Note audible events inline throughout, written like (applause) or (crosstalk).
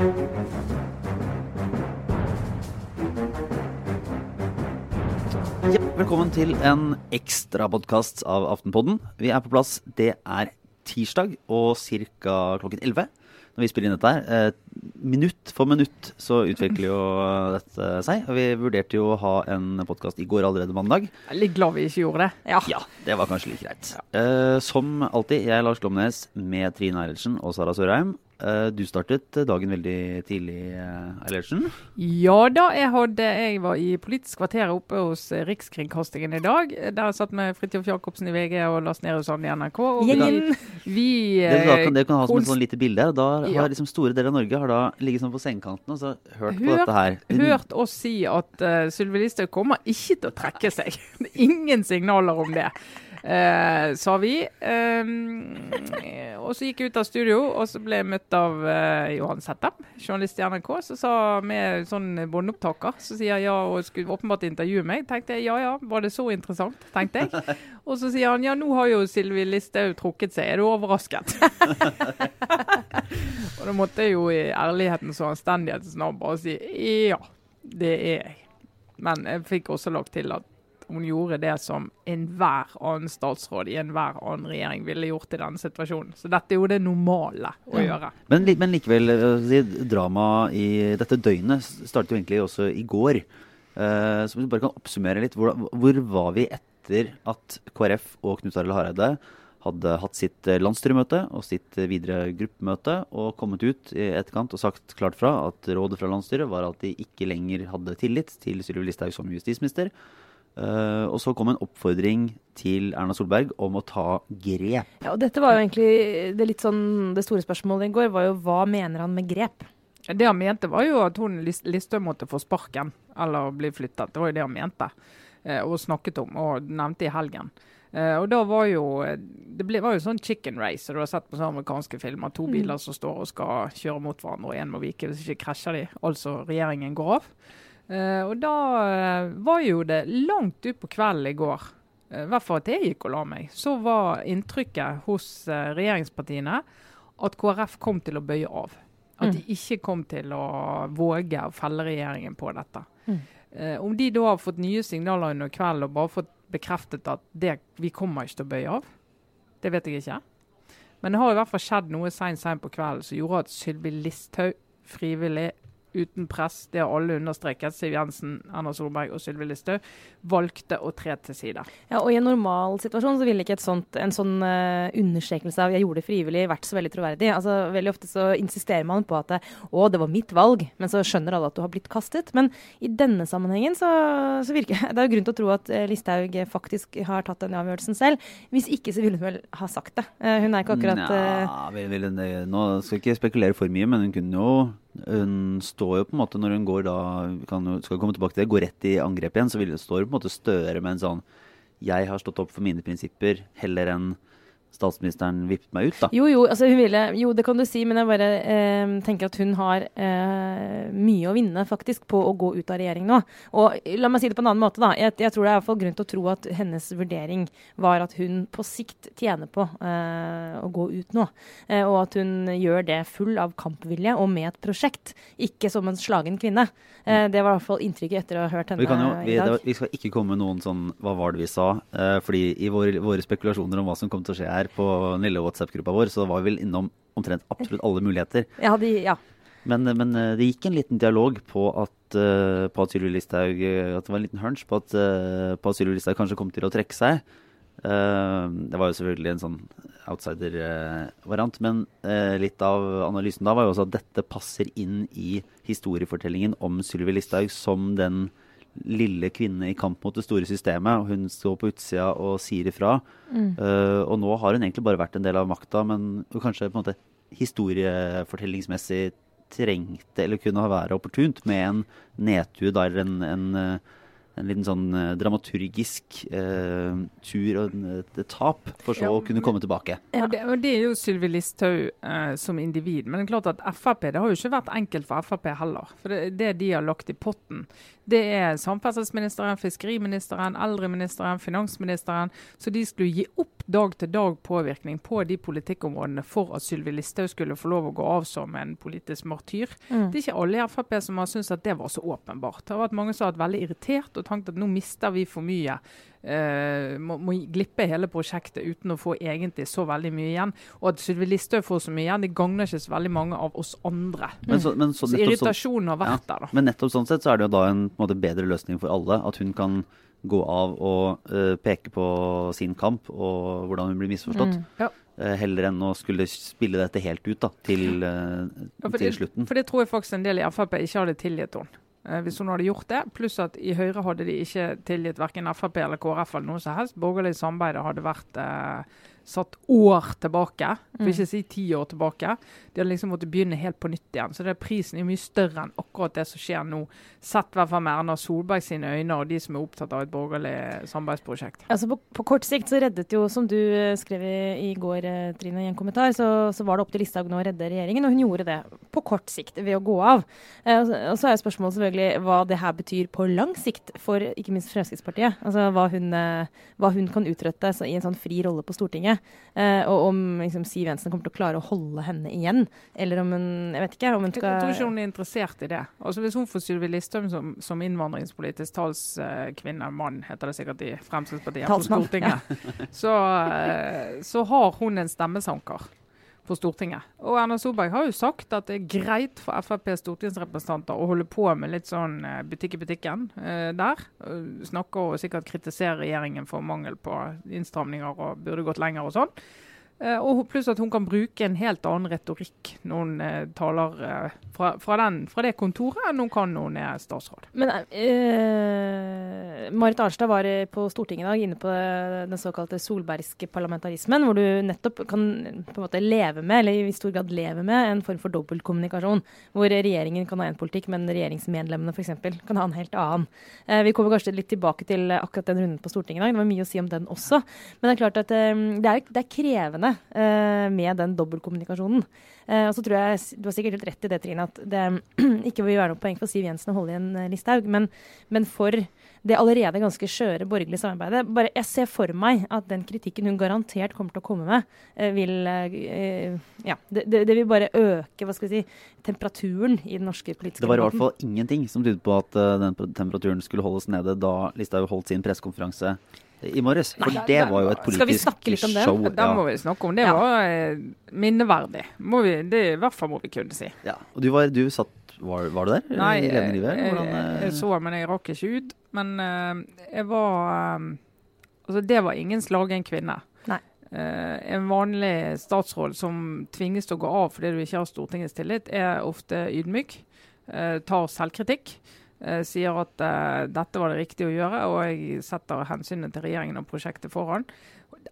Ja, velkommen til en ekstrapodkast av Aftenpodden. Vi er på plass. Det er tirsdag og ca. klokken 11 når vi spiller inn dette her. Eh, minutt for minutt så utvikler jo dette seg. Og vi vurderte jo å ha en podkast i går allerede mandag. Jeg er litt glad vi ikke gjorde det. Ja. Ja, det var kanskje litt greit. Ja. som alltid, jeg er Lars Glomnes med Trine Eilertsen og Sara Sørheim. Eh, du startet dagen veldig tidlig, eh, Eilertsen. Ja da, jeg, hadde, jeg var i Politisk kvarter oppe hos eh, Rikskringkastingen i dag. Der jeg satt med Fridtjof Jacobsen i VG og Lars Nehru Sand i NRK. Og vi, Gjengen. vi Det, da kan, det kan ha som et sånn lite bilde. Da Ja. har liksom store deler av Norge har da ligget sånn på sengekanten og så hørt på dette her. hørt oss si at uh, Sylvi Listhaug kommer ikke til å trekke seg. (laughs) Ingen signaler om det. Eh, sa vi. Eh, og så gikk jeg ut av studio, og så ble jeg møtt av eh, Johan Settem, journalist i NRK, som sa med sånn båndopptaker, så sier jeg ja og skulle åpenbart intervjue meg. Tenkte jeg ja ja, var det så interessant, tenkte jeg. (laughs) Og så sier han ja, nå har jo Sylvi Listhaug trukket seg, er du overrasket? (laughs) og da måtte jeg jo i ærlighetens og anstendighetens navn bare si ja, det er jeg. Men jeg fikk også lagt til at hun gjorde det som enhver annen statsråd i enhver annen regjering ville gjort i denne situasjonen. Så dette er jo det normale å gjøre. Men, men likevel, drama dramaet i dette døgnet startet jo egentlig også i går. Eh, så hvis vi bare kan oppsummere litt, hvor, hvor var vi etter at KrF og Knut Arild Hareide hadde hatt sitt eh, landsstyremøte og sitt eh, videre gruppemøte og kommet ut i etterkant og sagt klart fra at rådet fra landsstyret var at de ikke lenger hadde tillit til Sylvi Listhaug som justisminister. Eh, og så kom en oppfordring til Erna Solberg om å ta grep. Ja, og dette var jo egentlig det litt sånn Det store spørsmålet i går var jo hva mener han med grep? Det han mente var jo at hun Lis- Listhaug måtte få sparken eller bli flyttet. Det var jo det han mente eh, og snakket om og nevnte i helgen. Uh, og da var jo Det ble, var jo sånn chicken race, du har sett på sånne amerikanske filmer. To biler som står og skal kjøre mot hverandre, og én må vike hvis ikke krasjer de. Altså regjeringen går av. Eh, og da eh, var jo det langt ut på kvelden i går, eh, i hvert fall at jeg gikk og la meg, så var inntrykket hos regjeringspartiene at KrF kom til å bøye av. At de ikke kom til å våge å felle regjeringen på dette. Mm. Om de da har fått nye signaler under kvelden og bare fått bekreftet at det, vi kommer ikke til å bøye av, det vet jeg ikke. Men det har i hvert fall skjedd noe seint seint på kvelden som gjorde at Sylvi Listhaug frivillig uten press, det har alle understreket, Siv Jensen, Erna Solberg og Sylvi Listhaug, valgte å tre til side. Ja, og I en normal situasjon så ville ikke et sånt, en sånn uh, understrekelse av 'jeg gjorde det frivillig' vært så veldig troverdig. Altså, Veldig ofte så insisterer man på at det, 'å, det var mitt valg', men så skjønner alle at du har blitt kastet. Men i denne sammenhengen så, så virker (laughs) det er jo grunn til å tro at eh, Listhaug faktisk har tatt den avgjørelsen selv. Hvis ikke så ville hun vel ha sagt det. Uh, hun er ikke akkurat uh, Nja, vil, vil, nå skal jeg ikke spekulere for mye, men hun kunne jo Hun står jo på en måte når hun går da kan, Skal komme tilbake til det, går rett i angrep igjen, så vil, står hun på en måte Støre med en sånn Jeg har stått opp for mine prinsipper heller enn statsministeren vippet meg ut, da. Jo, jo, altså ville, jo, det kan du si, men jeg bare eh, tenker at hun har eh, mye å vinne faktisk på å gå ut av regjering nå. Og la meg si det på en annen måte, da. Jeg, jeg tror det er i hvert fall grunn til å tro at hennes vurdering var at hun på sikt tjener på eh, å gå ut nå. Eh, og at hun gjør det full av kampvilje og med et prosjekt, ikke som en slagen kvinne. Eh, det var i hvert fall inntrykket etter å ha hørt henne Vi, kan jo, vi, i dag. det, vi skal ikke komme med noen sånn Hva var det vi sa? Eh, fordi i våre, våre spekulasjoner om hva som kom til å skje her på den lille WhatsApp-gruppa vår, så var vi vel innom omtrent absolutt alle muligheter. (laughs) Ja, de, ja. Men, men eh, det gikk en liten dialog på at, eh, på at Sylvi Listhaug eh, At det var en liten hunch på at, på at Sylvi Listhaug kanskje kom til å trekke seg. Det var jo selvfølgelig en sånn outsider-variant, men litt av analysen da var jo også at dette passer inn i historiefortellingen om Sylvi Listhaug som den lille kvinne i kamp mot det store systemet. og Hun står på utsida og sier ifra. Eh, og nå har hun egentlig bare vært en del av makta, men kanskje på en måte historiefortellingsmessig trengte eller kunne være opportunt med en nedtur eller en, en, eh, en liten sånn eh, dramaturgisk uh, tur og et tap, for så Ja, å kunne komme tilbake. Ja. Og, det, og det er jo Sylvi Listhaug uh, som individ. Men det er klart at Frp det har jo ikke vært enkelt for Frp heller. For det, det de har lagt i potten, det er samferdselsministeren, fiskeriministeren, eldreministeren, finansministeren. Så de skulle gi opp dag-til-dag-påvirkning på de politikkområdene for at Sylvi Listhaug skulle få lov å gå av som en politisk martyr. Mm. Det er ikke alle i Frp som har syntes at det var så åpenbart. Det har vært mange som har vært veldig irritert og tenkt at nå mister vi for mye. Uh, må, må, glippe hele prosjektet uten å få egentlig så veldig mye igjen. Og at Sylvi Listhaug får så mye igjen, det gagner ikke så veldig mange av oss andre. Men så, men så, så irritasjonen har vært ja, der, da. Men nettopp sånn sett så er det jo da en, en måte, bedre løsning for alle. At hun kan gå av og uh, peke på sin kamp og hvordan hun blir misforstått. Mm, ja. uh, heller enn å skulle spille dette helt ut da, til, uh, ja, til slutten. For det tror jeg faktisk en del i Frp ikke hadde tilgitt henne. Hvis hun hadde gjort det, pluss at i Høyre hadde de ikke tilgitt verken Frp eller KrF eller noe som helst. Borgerlig samarbeid hadde vært satt år tilbake, for mm. ikke å si ti år tilbake. De hadde liksom måttet begynne helt på nytt igjen. Så det er prisen er mye større enn akkurat det som skjer nå. Sett i hvert fall med Erna Solberg sine øyne og de som er opptatt av et borgerlig samarbeidsprosjekt. Altså på, på, kort sikt så reddet jo, som du eh, skrev i, i går, eh, Trine, i en kommentar, så, så var det opp til Listhaug nå å redde regjeringen. Og hun gjorde det på kort sikt ved å gå av. Eh, og så er jo spørsmålet selvfølgelig hva det her betyr på lang sikt for ikke minst Fremskrittspartiet. Altså hva hun, hva hun kan utrette i en sånn fri rolle på Stortinget. Eh, og om liksom, Siv Jensen kommer til å klare å holde henne igjen. Eller om hun Jeg vet ikke. om hun skal Jeg tror ikke hun er interessert i det. Altså Hvis hun får Sylvi Listhaug som, som innvandringspolitisk talskvinne, mann heter det sikkert i Fremskrittspartiet, på Stortinget, ja. så, eh, så har hun en stemmesanker på Stortinget. Og Erna Solberg har jo sagt at det er greit for FrPs stortingsrepresentanter å holde på med litt sånn eh, butikk i butikken eh, der. Snakker og sikkert kritiserer regjeringen for mangel på innstramninger og burde gått lenger og sånn. Eh, og pluss at hun kan bruke en helt annen retorikk når hun eh, taler eh, fra, fra, den, fra, det kontoret, enn hun kan når hun er statsråd. Men eh, Marit Arnstad var på Stortinget i dag inne på den såkalte solbergske parlamentarismen, hvor du nettopp kan på en måte leve med, eller i stor grad leve med, en form for dobbeltkommunikasjon. Hvor regjeringen kan ha en politikk, men regjeringsmedlemmene f.eks. kan ha en helt annen. Eh, vi kommer kanskje litt tilbake til akkurat den runden på Stortinget i dag. Det var mye å si om den også. Men det er klart at eh, det er, det er krevende uh, med den dobbeltkommunikasjonen. Uh, og så tror jeg, Du har sikkert helt rett i det, Trine, at det (clears throat) ikke vil være noe poeng for Siv Jensen å holde igjen uh, Listhaug. Men, men, for det allerede ganske skjøre borgerlige samarbeidet bare Jeg ser for meg at den kritikken hun garantert kommer til å komme med, vil Ja, det, det, det, vil bare øke hva skal vi si, temperaturen i den norske politiske debatten. Det var i hvert fall ingenting som tydet på at den temperaturen skulle holdes nede da Listhaug holdt sin pressekonferanse i morges. For Nei, det var jo et politisk show. Da må vi snakke om det. Det var eh, minneverdig. Må vi, det i hvert fall må vi kunne si. Ja. Og du, var, du satt var, var, du der? Nei, jeg, jeg, jeg, så, men jeg rakk ikke ut. Men uh, jeg var um, Altså, det var ingen slagen kvinne. Nei. Uh, en vanlig statsråd som tvinges til å gå av fordi du ikke har Stortingets tillit, er ofte ydmyk. Uh, tar selvkritikk. Eh, sier at uh, dette var det riktige å gjøre, og jeg setter hensynet til regjeringen og prosjektet foran.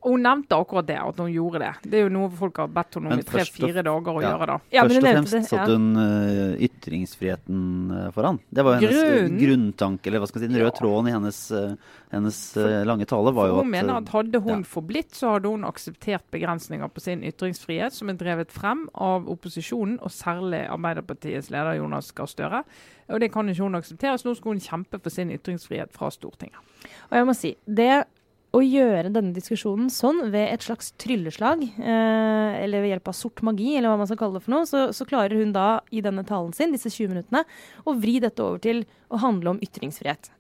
Hun nevnte akkurat det, at hun gjorde det. Det er jo noe folk har bedt henne om i tre-fire dager å ja. gjøre. da. Ja, først og fremst satte hun uh, ytringsfriheten foran. Det var hennes Grunn. grunntanke, eller hva skal jeg si, den røde ja. tråden i hennes, hennes lange tale. var jo Hun mener at hadde hun ja. forblitt, så hadde hun akseptert begrensninger på sin ytringsfrihet, som er drevet frem av opposisjonen, og særlig Arbeiderpartiets leder Jonas Gahr Støre. Og det kan ikke hun akseptere, så nå skal hun kjempe for sin ytringsfrihet fra Stortinget. Og jeg må si, det å gjøre denne diskusjonen sånn, ved et slags trylleslag, eh, eller ved hjelp av sort magi, eller hva man skal kalle det for noe, så, så, klarer hun da i denne talen sin, disse 20 minuttene, å vri dette over til å handle om ytringsfrihet.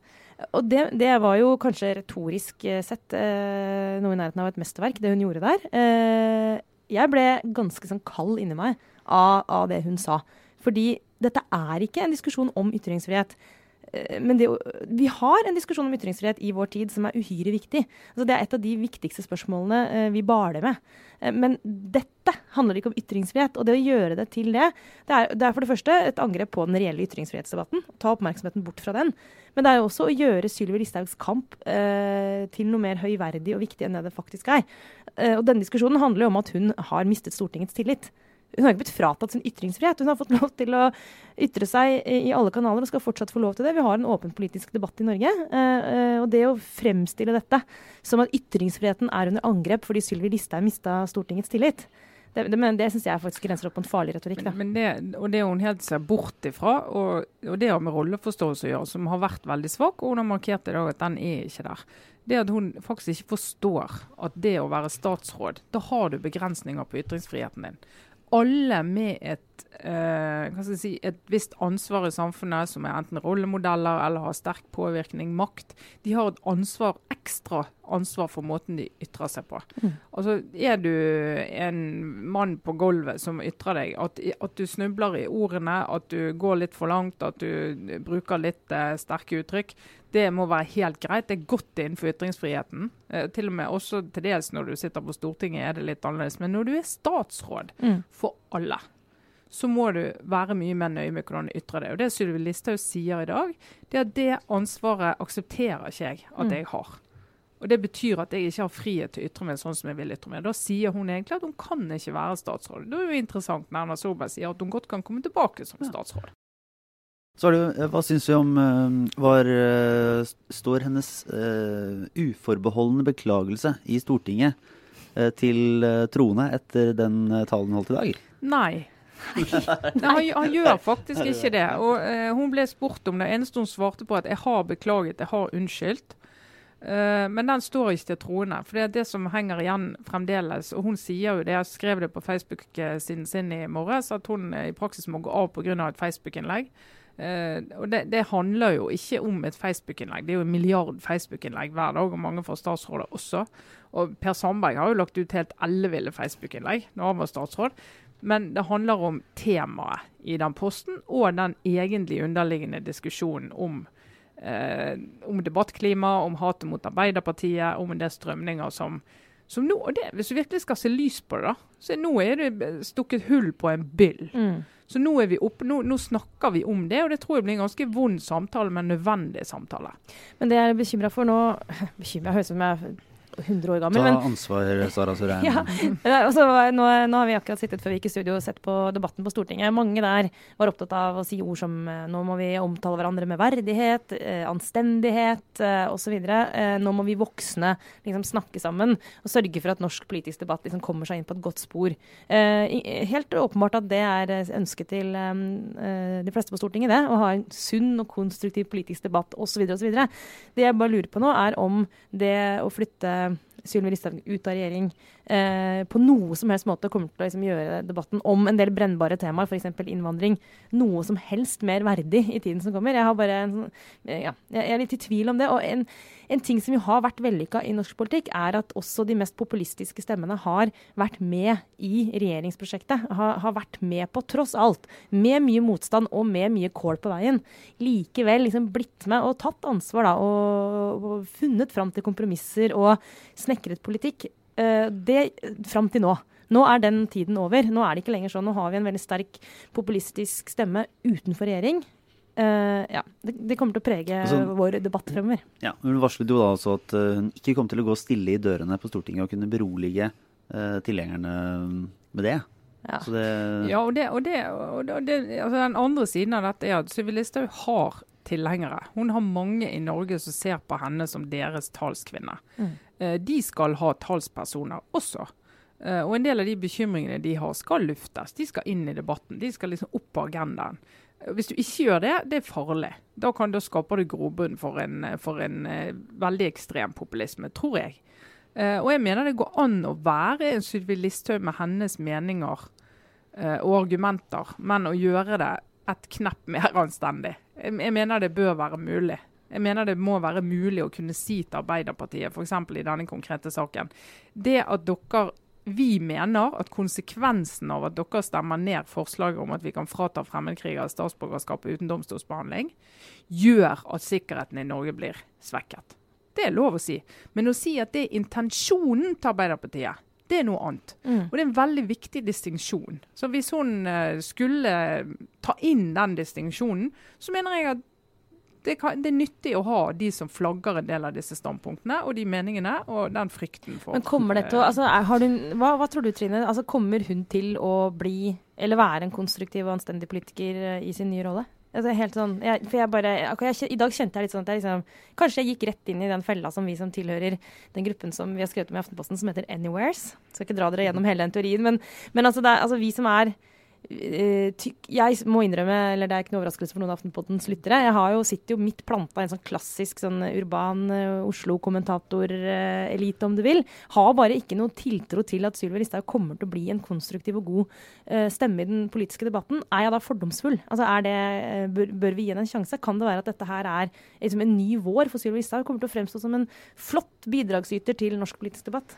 Og det, det var jo kanskje retorisk eh, sett eh, noe i nærheten av et mesterverk, det hun gjorde der. Eh, jeg ble ganske sånn kald inni meg av, av det hun sa. Fordi dette er ikke en diskusjon om ytringsfrihet. Eh, men det, vi har en diskusjon om ytringsfrihet i vår tid som er uhyre viktig. Altså det er et av de viktigste spørsmålene eh, vi baler med. Eh, men dette handler ikke om ytringsfrihet. Og det å gjøre det til det, det er, det er for det første et angrep på den reelle ytringsfrihetsdebatten. Ta oppmerksomheten bort fra den. Men det er jo også å gjøre Sylvi Listhaugs kamp eh, til noe mer høyverdig og viktig enn det det faktisk er. Eh, og denne diskusjonen handler jo om at hun har mistet Stortingets tillit. Hun har ikke blitt fratatt sin ytringsfrihet. Hun har fått lov til å ytre seg i alle kanaler og skal fortsatt få lov til det. Vi har en åpen politisk debatt i Norge. Eh, eh, og det å fremstille dette som at ytringsfriheten er under angrep fordi Sylvi Listhaug mista Stortingets tillit, Det, det, men det syns jeg faktisk grenser opp på en farlig retorikk. Da. Men, men det, og det hun helt ser bort ifra, og, og det har med rolleforståelse å gjøre, som har vært veldig svak, og hun har markert i dag at den er ikke der. Det at hun faktisk ikke forstår at det å være statsråd, da har du begrensninger på ytringsfriheten din. Alle med et, eh, si, et visst ansvar i samfunnet, som er enten rollemodeller eller har sterk påvirkning, makt, de har et ansvar, ekstra ansvar for måten de ytrer seg på. Mm. Altså, Er du en mann på gulvet som ytrer deg, at, at du snubler i ordene, at du går litt for langt, at du bruker litt eh, sterke uttrykk, det må være helt greit. Det er godt innenfor ytringsfriheten. Eh, til og med også til dels når du sitter på Stortinget er det litt annerledes. Men når du er statsråd Mm. for alle, så må du være mye mer nøye med hvordan du ytrer deg. Og det Sylvi Listhaug sier i dag, det er at det ansvaret aksepterer ikke jeg at Mm. jeg har. Og Det betyr at jeg ikke har frihet til å ytre meg sånn som jeg vil ytre meg. Da sier hun egentlig at hun kan ikke være statsråd. Det er jo interessant når Erna Solberg sier at hun godt kan komme tilbake som statsråd. Så er det, eh, Hva syns vi om eh, Var eh, Står hennes uh, uforbeholdne beklagelse i Stortinget uh, til troende etter den talen hun holdt i dag? Nei. Nei han, han gjør faktisk ikke det. Og eh, Hun ble spurt om det. eneste hun svarte på, at 'jeg har beklaget, jeg har unnskyldt'. Uh, men den står ikke til troende. For det er det som henger igjen fremdeles. Og hun sier jo det, jeg skrev det på Facebook-siden sin i morges, at hun eh, i praksis må gå av pga. et Facebook-innlegg. Uh, og det, det handler jo ikke om et Facebook-innlegg. Det er jo en milliard Facebook-innlegg hver dag, og mange fra statsrådet også. Og Per Sandberg har jo lagt ut helt elleville Facebook-innlegg når han var statsråd. Men det handler om temaet i den posten, og den egentlig underliggende diskusjonen om, eh, om debattklima, om hatet mot Arbeiderpartiet, om en del strømninger som, som nå, og det, Hvis du virkelig skal se lys på det, da, så nå er det stukket hull på en byll. Mm. Så nå, vi oppe, nå, nå snakker vi om det, og det tror jeg blir en ganske vond samtale, men nødvendig samtale. Men det jeg er bekymra for nå (laughs) Bekymra høres ut som jeg 100 år gammel, Ta men ansvar, Sara Sørheim. (laughs) Ja. Og så var- nå, nå har vi akkurat sittet før vi gikk i studio og sett på debatten på Stortinget. Mange der var opptatt av å si ord som eh, nå må vi omtale hverandre med verdighet, eh, anstendighet eh, osv. Nå må vi voksne liksom snakke sammen og sørge for at norsk politisk debatt liksom kommer seg inn på et godt spor. Helt åpenbart at det er ønsket til de fleste på Stortinget, det. Å ha en sunn og konstruktiv politisk debatt osv. osv. Det jeg bare lurer på nå, er om det å flytte Sylvi Listhaug ut av regjering eh, på noe som helst måte kommer til å liksom, gjøre debatten om en del brennbare temaer, f.eks. innvandring, noe som helst mer verdig i tiden som kommer. Jeg, bare sånn- ja, jeg jeg er litt i tvil om det. og en, en ting som jo har vært vellykka i norsk politikk, er at også de mest populistiske stemmene har vært med i regjeringsprosjektet. Har, har vært med på, tross alt, med mye motstand og med mye kål på veien. Likevel liksom blitt med og tatt ansvar da, og, og funnet fram til kompromisser og snekret politikk. Eh, det fram til nå. Nå er den tiden over. Nå er det ikke lenger sånn. Nå har vi en veldig sterk populistisk stemme utenfor regjering. Eh, ja, det, det kommer til å prege Altså- vår debatt fremover. Ja, Hun varslet jo da altså at eh, hun ikke kom til å gå stille i dørene på Stortinget og kunne berolige uh, tilhengerne med det. Ja. Det Ja, og, det, og, det, og og altså Den andre siden av dette er at Sylvi Listhaug har tilhengere. Hun har mange i Norge som ser på henne som deres talskvinne. Mm. Uh, de skal ha talspersoner også. Eh, og en del av de bekymringene de har, skal luftes. De skal inn i debatten. De skal liksom opp på agendaen. Hvis du ikke gjør det, det er farlig. Da, kan, da skaper du grobunn for en, for en eh, veldig ekstrem populisme, tror jeg. Eh, og jeg mener det går an å være en Sylvi Listhaug med hennes meninger eh, og argumenter, men å gjøre det et knepp mer anstendig. Jeg, jeg mener det bør være mulig. Jeg mener det må være mulig å kunne si til Arbeiderpartiet, f.eks. i denne konkrete saken, det at dere vi mener at konsekvensen av at dere stemmer ned forslaget om at vi kan frata fremmedkrigere statsborgerskapet uten domstolsbehandling, gjør at sikkerheten i Norge blir svekket. Det er lov å si. Men å si at det er intensjonen til Arbeiderpartiet, det er noe annet. Mm. Og det er en veldig viktig distinksjon. Så hvis hun eh, skulle ta inn den distinksjonen, så mener jeg at det, kan, det er nyttig å ha de som flagger en del av disse standpunktene og de meningene og den frykten for Men kommer det til å altså, du, hva, hva tror du, Trine? Altså, kommer hun til å bli, eller være en konstruktiv og anstendig politiker eh, i sin nye rolle? Altså, helt sånn, jeg, for jeg bare, jeg, jeg, I dag kjente jeg litt sånn at jeg liksom Kanskje jeg gikk rett inn i den fella som vi som tilhører den gruppen som vi har skrevet om i Aftenposten, som heter Anywheres. Skal ikke dra dere gjennom hele den teorien, men, men altså, det altså vi som er jeg må innrømme, eller det er ikke noe overraskelse for noen av Aftenpottens lyttere, jeg har jo, sitter jo midt planta i en sånn klassisk sånn urban uh, Oslo-kommentatorelite, om du vil. Har bare ikke noe tiltro til at Sylvi Listhaug kommer til å bli en konstruktiv og god stemme i den politiske debatten. Er jeg da fordomsfull? Altså, det, bør, bør, vi gi henne en sjanse? Kan det være at dette her er liksom en ny vår for Sylvi Listhaug? Kommer til å fremstå som en flott bidragsyter til norsk politisk debatt?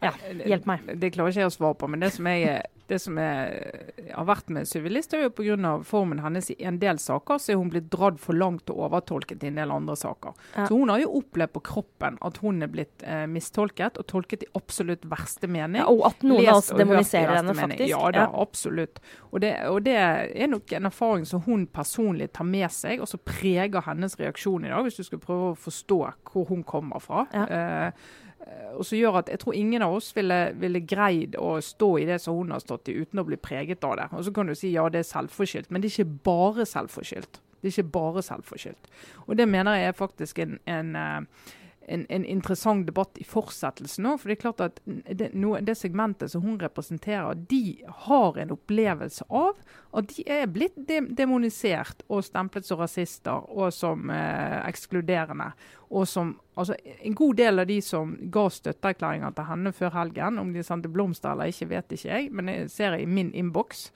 Ja, hjelp meg. Det, det klarer ikke jeg å svare på, men det som jeg det som er, har vært med Sylvi Listhaug, er pga. formen hennes i en del saker, så er hun blitt dratt for langt og overtolket i en del andre saker. Ja. Så hun har jo opplevd på kroppen at hun er blitt eh, mistolket, og tolket i absolutt verste mening. Ja, og at noen av oss demoniserer henne, faktisk. Ja da, ja. absolutt. Og det, og det, er nok en erfaring som hun personlig tar med seg, og som preger hennes reaksjon i dag, hvis du skal prøve å forstå hvor hun kommer fra. Ja. Eh, og som gjør at jeg tror ingen av oss ville, ville, greid å stå i det som hun har stått i, uten å bli preget av det. Og Så kan du si ja, det er selvforskyldt, men det er ikke bare selvforskyldt. Det er ikke bare selvforskyldt. Og det mener jeg er faktisk en, en uh, en, en, interessant debatt i fortsettelsen òg. For det er klart at det, no, det, segmentet som hun representerer, de har en opplevelse av at de er blitt de, demonisert og stemplet som rasister og som eh, ekskluderende. Og som altså, En god del av de som ga støtteerklæringer til henne før helgen, om de sendte blomster eller ikke, vet ikke jeg, men jeg ser i min innboks.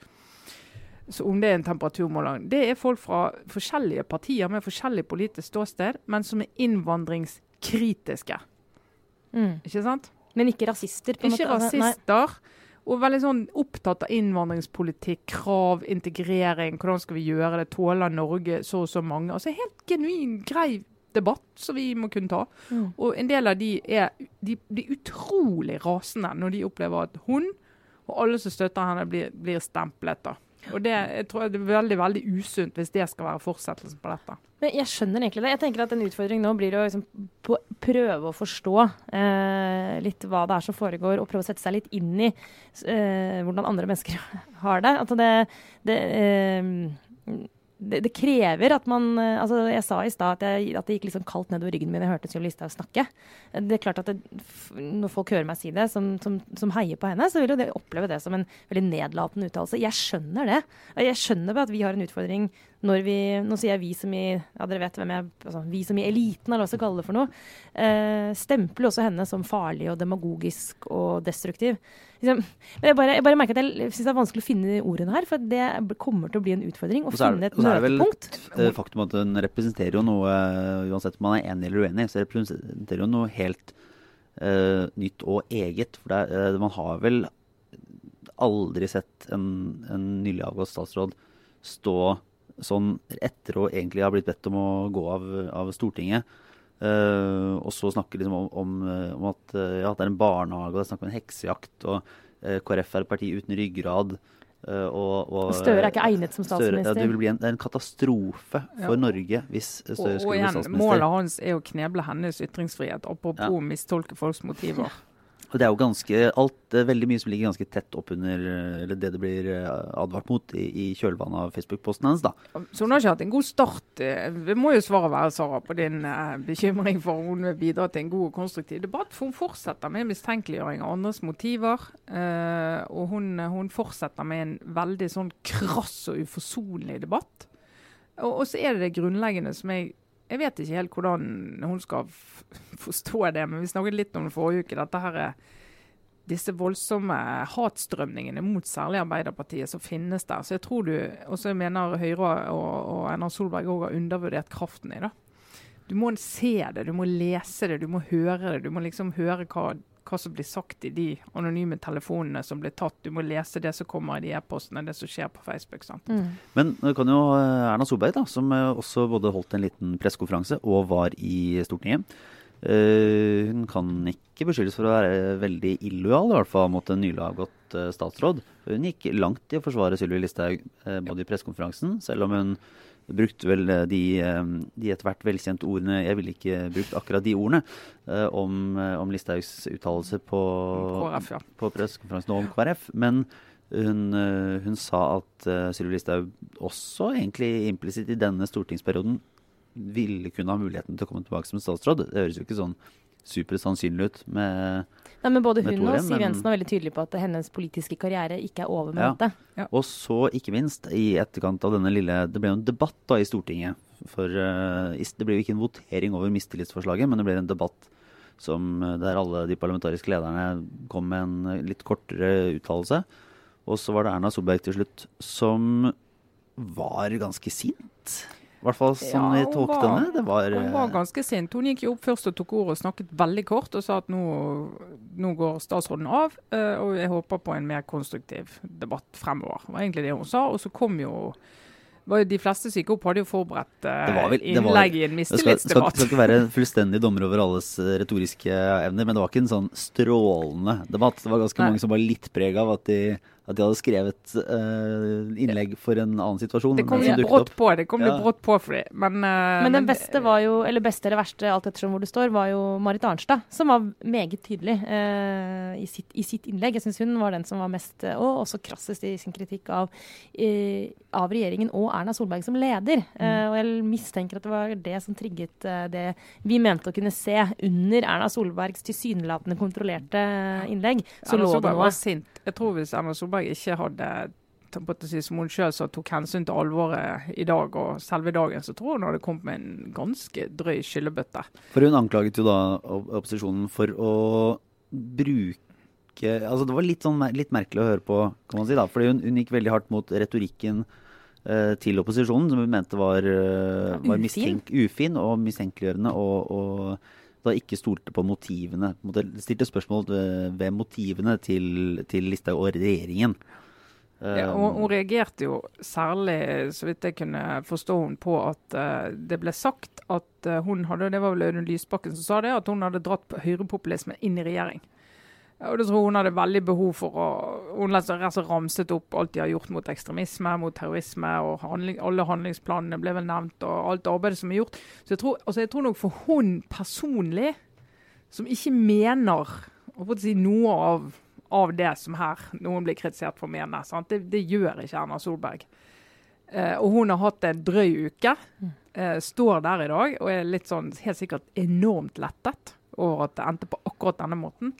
Så om det er en temperaturmåler. Det er folk fra forskjellige partier med forskjellig politisk ståsted, men som er innvandrings kritiske. Mm. Ikke sant? Men ikke rasister? på ikke måte. Ikke rasister. Og veldig sånn opptatt av innvandringspolitikk, krav, integrering. Hvordan skal vi gjøre det? Tåler Norge så og så mange? Altså Helt genuin, grei debatt som vi må kunne ta. Mm. Og en del av de er de blir utrolig rasende når de opplever at hun og alle som støtter henne, blir, blir stemplet. da. Og det jeg tror det er veldig veldig usunt hvis det skal være fortsettelsen på dette. Men jeg skjønner egentlig det. Jeg tenker at En utfordring nå blir å liksom prøve å forstå eh, litt hva det er som foregår, og prøve å sette seg litt inn i eh, hvordan andre mennesker (laughs) har det. Altså det, det eh, det, det, krever at man eh, altså Jeg sa i stad at, at, det gikk liksom kaldt nedover ryggen min jeg hørte Sylvi Listhaug snakke. Det er klart at det, Når folk hører meg si det, som, som, som, heier på henne, så vil jo de oppleve det som en veldig nedlatende uttalelse. Jeg skjønner det. Jeg skjønner at vi har en utfordring når vi Nå sier jeg vi som i ja dere vet hvem jeg, altså, vi som i eliten, eller hva vi skal kalle det for noe. Eh, stempler også henne som farlig og demagogisk og destruktiv. Liksom, men jeg bare, jeg bare, merker at jeg syns det er vanskelig å finne ordene her, for det kommer til å bli en utfordring å finne et møtepunkt. Og så er det vel faktum at hun representerer jo noe, uansett om man er enig eller uenig, så representerer hun noe helt uh, nytt og eget. For det, uh, man har vel aldri sett en, en nylig avgått statsråd stå sånn etter å egentlig ha blitt bedt om å gå av, av Stortinget. Uh, og så snakke liksom om, om, om at, uh, ja, det er en barnehage, og det er snakk om en heksejakt, og uh, KrF er et parti uten ryggrad. Og, og, Støre er ikke egnet som statsminister. Støre, ja, det vil bli en, en katastrofe for ja. Norge hvis Støre skulle bli statsminister. Målet hans er å kneble hennes ytringsfrihet, apropos ja. mistolke folks motiver. Og det er jo ganske alt, veldig mye som ligger ganske tett oppunder det det blir eh, advart mot i, i kjølvannet av Facebook-posten hennes. da. Så hun har ikke hatt en god start. Vi må jo svare være, Sara, på din bekymring for om hun vil bidra til en god og konstruktiv debatt. For hun fortsetter med mistenkeliggjøring av andres motiver. Og hun, hun, fortsetter med en veldig sånn krass og uforsonlig debatt. Og, og så er det det grunnleggende som jeg jeg vet ikke helt hvordan hun skal forstå det, men vi snakket litt om det forrige uke. dette her er disse voldsomme hatstrømningene mot særlig Arbeiderpartiet som finnes der. Så jeg tror du, og så mener Høyre og, og Erna Solberg òg har undervurdert kraften i det. Du må se det, du må lese det, du må høre det. Du må liksom høre hva hva som blir sagt i de anonyme telefonene som blir tatt. Du må lese det som kommer i de e-postene, det som skjer på Facebook. Mm. Men det kan jo eh, Erna Solberg, da, som eh, også både holdt en liten pressekonferanse og var i Stortinget. Uh, hun kan ikke beskyldes for å være veldig illojal, i hvert fall mot en nylig avgått uh, statsråd. Hun gikk langt i å forsvare Sylvi Listhaug uh, både i pressekonferansen, selv om hun brukte vel eh, de, eh, de etter hvert velkjente ordene Jeg ville ikke brukt akkurat de ordene uh, om, om Listhaugs uttalelse på, KrF, ja. på pressekonferansen om KrF. Men Hun, eh, hun sa at Sylvi Listhaug også egentlig implisitt i denne stortingsperioden ville kunne ha muligheten til å komme tilbake som statsråd. Det høres jo ikke sånn supersannsynlig ut med Nei, men Både hun og Siv Jensen er veldig tydelige på at hennes politiske karriere ikke er over med Ja. dette. Og så, ikke minst, i etterkant av denne lille Det ble jo en debatt da i Stortinget. For eh, det ble jo ikke en votering over mistillitsforslaget, men det ble en debatt som, eh, der alle de parlamentariske lederne kom med en eh, litt kortere uttalelse. Og så var det Erna Solberg til slutt som var ganske sint. I hvert fall sånn Ja, jeg tolket henne. Det var, Hun var eh, ganske sint. Hun gikk jo opp først og tok ordet og snakket veldig kort og sa at nå, nå går statsråden av, eh, og jeg håper på en mer konstruktiv debatt fremover. Det var egentlig det hun sa. Og så kom jo De fleste som gikk opp, hadde jo forberedt eh, vel- innlegg i en mistillitsdebatt. Det skal, skal ikke være fullstendig dommer over alles retoriske evner, men det var ikke en sånn strålende debatt. Det var ganske Nei. mange som var litt preg av at de, at de hadde skrevet uh, innlegg for en annen situasjon. Det kom litt brått på. Det kom Ja. litt brått på for dem. Men, uh, Men den beste var jo, eller beste eller verste, alt ettersom hvor du står, var jo Marit Arnstad, som var meget tydelig uh, i, sitt, i sitt innlegg. Jeg syns hun var den som var mest, og også krassest i sin kritikk av, eh, av regjeringen og Erna Solberg som leder. Eh, og jeg mistenker at det var det som trigget det vi mente å kunne se under Erna Solbergs tilsynelatende kontrollerte innlegg. Så Erna lå det noe. var sint. Jeg tror hvis Erna Solberg ikke hadde som hun sa, tok hensyn til alvoret i dag og selve dagen, så tror jeg hun hadde kommet med en ganske drøy skyllebøtte. For hun anklaget jo da opposisjonen for å bruke Altså det var litt, sånn, litt merkelig å høre på, kan man si. da, fordi hun, hun gikk veldig hardt mot retorikken eh, til opposisjonen, som hun mente var, eh, var mistenk, ufin og mistenkeliggjørende. Og, og da ikke stolte på motivene. Stilte spørsmål ved, ved motivene til, til Listhaug og regjeringen. Eh, Ja, og hun reagerte jo særlig, så vidt jeg kunne forstå hun på at eh, det ble sagt at eh, hun hadde, det var vel Audun Lysbakken som sa det, at hun hadde dratt høyrepopulisme inn i regjering. Og det tror hun hadde veldig behov for å Hun ramset opp alt de har gjort mot ekstremisme, mot terrorisme, og handling, alle handlingsplanene ble vel nevnt, og alt arbeidet som er gjort. Så jeg tror, altså jeg tror nok for hun personlig, som ikke mener å si, noe av av det som her noen blir kritisert for å mene. Det, det gjør ikke Erna Solberg. Eh, og hun har hatt en drøy uke. Eh, står der i dag og er litt sånn helt sikkert enormt lettet over at det endte på akkurat denne måten.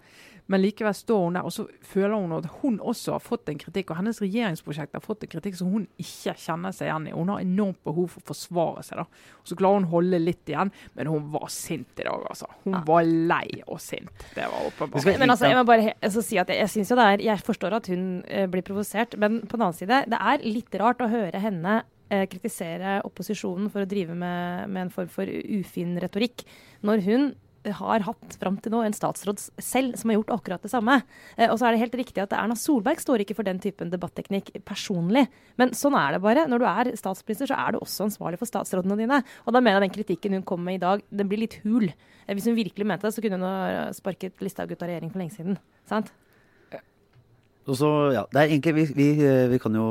Men likevel står hun der, og så føler hun at hun også har fått en kritikk. Og hennes regjeringsprosjekt har fått en kritikk som hun ikke kjenner seg igjen i. Hun har enormt behov for å forsvare seg. da. Og Så klarer hun å holde litt igjen, men hun var sint i dag, altså. Hun Ja. var lei og sint. Det var åpenbart. Men altså, jeg må bare he- altså, si at jeg, jeg synes jo det er Jeg forstår at hun uh, blir provosert, men på den annen side, det er litt rart å høre henne eh, kritisere opposisjonen for å drive med, med en form for ufin retorikk, når hun har hatt fram til nå en statsråd selv som har gjort akkurat det samme. Eh, og så er det helt riktig at Erna Solberg står ikke for den typen debatteknikk personlig. Men sånn er det bare. Når du er statsminister, så er du også ansvarlig for statsrådene dine. Og da mener jeg den kritikken hun kom med i dag, den blir litt hul. Eh, hvis hun virkelig mente det, så kunne hun ha sparket Listhaug ut av regjering for lenge siden. Sant? Og så, ja, det er egentlig, vi, vi, vi kan jo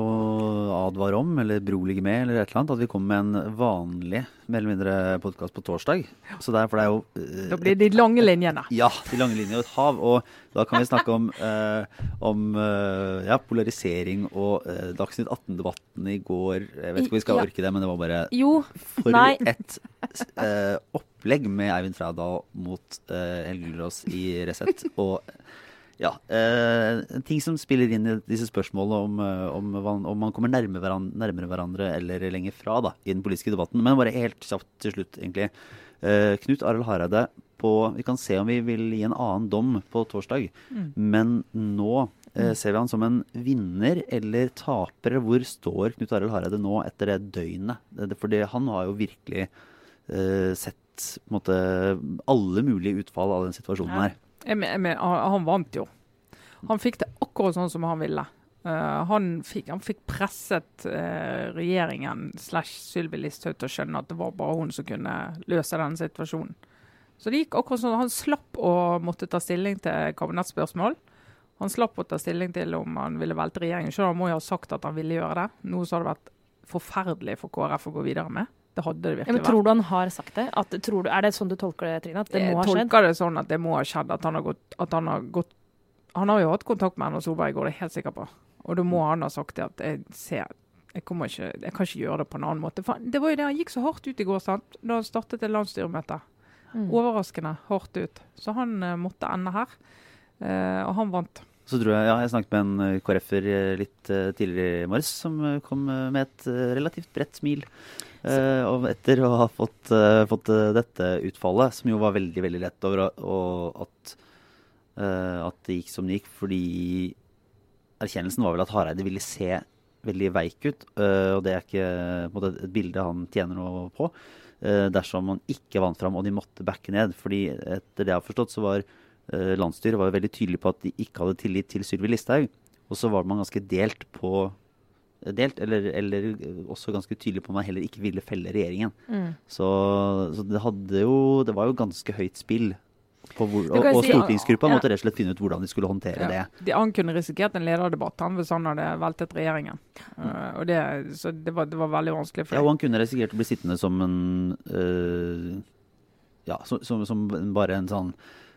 advare om, eller berolige med, eller et eller annet, at vi kommer med en vanlig, mer eller mindre podkast på torsdag. Så derfor det er jo eh, Da blir det de lange linjene. Ja, de lange linjene og et hav. Og da kan vi snakke om, eh, om eh, ja, polarisering og eh, Dagsnytt 18-debatten i går. Jeg vet ikke om vi skal Ja. orke det, men det var bare Jo, for nei. et eh, opplegg med Eivind Frædal mot Helge Gulrås i Resett. Og ja, eh, ting som spiller inn i disse spørsmålene om, eh, om, om man kommer nærmere hverandre, nærmere hverandre eller lenger fra da, i den politiske debatten. Men bare helt kjapt til slutt, egentlig. Eh, Knut Arild Hareide på Vi kan se om vi vil gi en annen dom på torsdag. Men nå eh, ser vi han som en vinner eller taper. Hvor står Knut Arild Hareide nå etter det døgnet? For han har jo virkelig eh, sett på en måte, alle mulige utfall av den situasjonen Ja. her. Jeg jeg han vant jo. Han fikk det akkurat sånn som han ville. Uh, han, fikk, han fikk presset uh, regjeringen slash Sylvi Listhaug til å skjønne at det var bare hun som kunne løse denne situasjonen. Så det gikk akkurat sånn. Han slapp å måtte ta stilling til kabinettspørsmål. Han slapp å ta stilling til om han ville velte regjeringen. Selv om han må jo ha sagt at han ville gjøre det. Noe som hadde vært forferdelig for KrF å gå videre med. Det hadde det Ja, virkelig men vært. tror du han har sagt det? At, tror du, er det sånn du tolker det, Trine? At det Jeg må ha skjedd? tolker det sånn at det må ha skjedd. At han har gått, at han har gått Han har jo hatt kontakt med Erna Solberg, går det helt sikker på. Og da må han ha sagt det at jeg ser jeg, kommer ikke, jeg kan ikke gjøre det på en annen måte. For det var jo det Han gikk så hardt ut i går. sant? Da han startet et landsstyremøte. Mm. Overraskende hardt ut. Så han uh, måtte ende her. Uh, og han vant. Så tror jeg, ja, jeg snakket med en eh, KrF-er litt uh, tidligere i morges som kom med et relativt bredt smil. Eh, og etter å ha fått, eh, fått eh, dette utfallet, som jo var veldig veldig lett over at, at det gikk som det gikk, fordi erkjennelsen var vel at Hareide ville se veldig veik ut. og det er ikke måte, et bilde han tjener noe på. dersom man ikke vant fram og de måtte backe ned. fordi etter det jeg har forstått, så var landsstyret var veldig tydelig på at de ikke hadde tillit til Sylvi Listhaug. Og så var man ganske delt på Delt, eller, eller også ganske tydelig på at man heller ikke ville felle regjeringen. Mm. Så, så det hadde jo Det var jo ganske høyt spill. På hvor, og, og si- stortingsgruppa ja. måtte rett og slett finne ut hvordan de skulle håndtere det. De, han kunne risikert en lederdebatt han, hvis han hadde veltet regjeringen. Eh, og det, så det var, det var veldig vanskelig for Ja, og han kunne risikert å bli sittende som en uh, Ja, som, som, som bare en sånn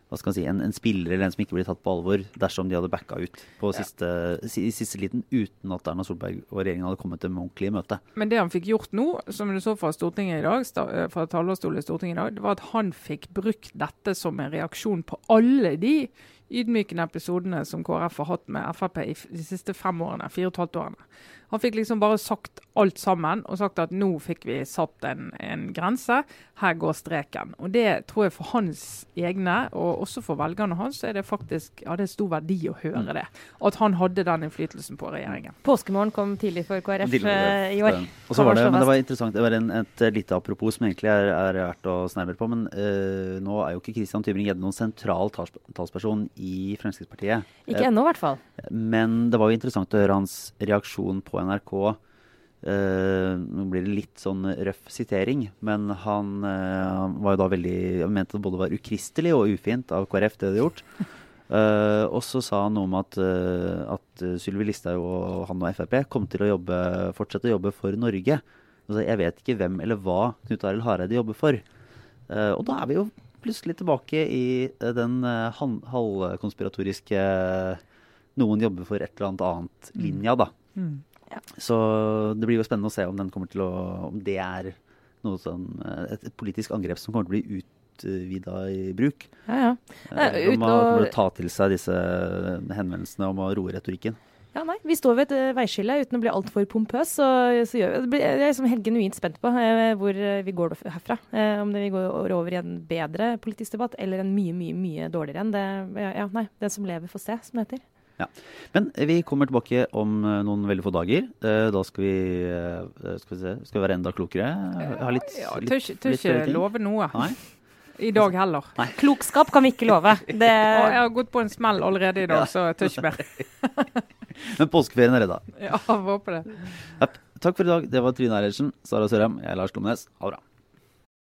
hva skal man si, en, en spiller eller en som ikke blir tatt på alvor dersom de hadde backa ut på siste, ja. i siste liten uten at Erna Solberg og regjeringen hadde kommet til med ordentlig møte. Men det han fikk gjort nå, som du så fra Stortinget i dag, eh, fra talerstolen i Stortinget i dag, det var at han fikk brukt dette som en reaksjon på alle de ydmykende episodene som KrF har hatt med Frp i de siste fem årene, fire og et halvt årene. Han fikk liksom bare sagt alt sammen og sagt at nå fikk vi satt en, en grense. Her går streken. Og det tror jeg for hans egne, og også for velgerne hans, så er det faktisk ja, det er stor verdi å høre det. At han hadde den innflytelsen på regjeringen. Påskemorgen kom tidlig for KrF Tidlig, eh, i år. Og så var det, men det var interessant, det var en, et lite apropos som egentlig er, er verdt å snærme på. Men øh, nå er jo ikke Christian Tybring-Gjedde noen sentral tals, talsperson i Fremskrittspartiet. Ikke ennå, i hvert fall. Men det var jo interessant å høre hans reaksjon på NRK. Eh, nå blir det litt sånn røff sitering, men han han var jo da veldig Han mente det både var ukristelig og ufint av KrF, det de hadde gjort. (laughs) Eh, og så sa han noe om at, uh, at Sylvi Listhaug og han og Frp kom til å jobbe, fortsette å jobbe for Norge. Altså, jeg vet ikke hvem eller hva Knut Arild Hareide jobber for. Eh, og da er vi jo plutselig tilbake i den uh, halvkonspiratoriske noen jobber for et eller annet annet linja, da. Mm. Så det blir jo spennende å se om den til å Om det er noe sånn eh, et, politisk angrep som kommer til å bli utvida i bruk. Ja, ja. Eh, om å- ta til seg disse henvendelsene om å roe retorikken. Ja, nei, Vi står ved et eh, veiskille uten å bli altfor pompøs. Så, så blir, jeg er liksom helt genuint spent på eh, hvor vi går herfra. Eh, om det vi går over i en bedre politisk debatt eller en mye mye, mye dårligere en. Det, ja, ja, nei, Den som lever, får se, som det heter. Men vi kommer tilbake om eh, noen veldig få dager. Eh, Da skal vi, eh, skal vi, se, skal vi være enda klokere. Ha litt, Ja, litt- tør ikke- tør litt ikke love noe. Nei. I dag heller. Klokskap kan vi ikke love. (laughs) Det, jeg har gått på en smell allerede i dag, så jeg tør ikke mer. (laughs) Men påskeferien er redda. Ja, håper det. Takk for i dag. Det var Trine Eilertsen, Sara Sørheim, jeg er Lars Glomnes. Ha det bra.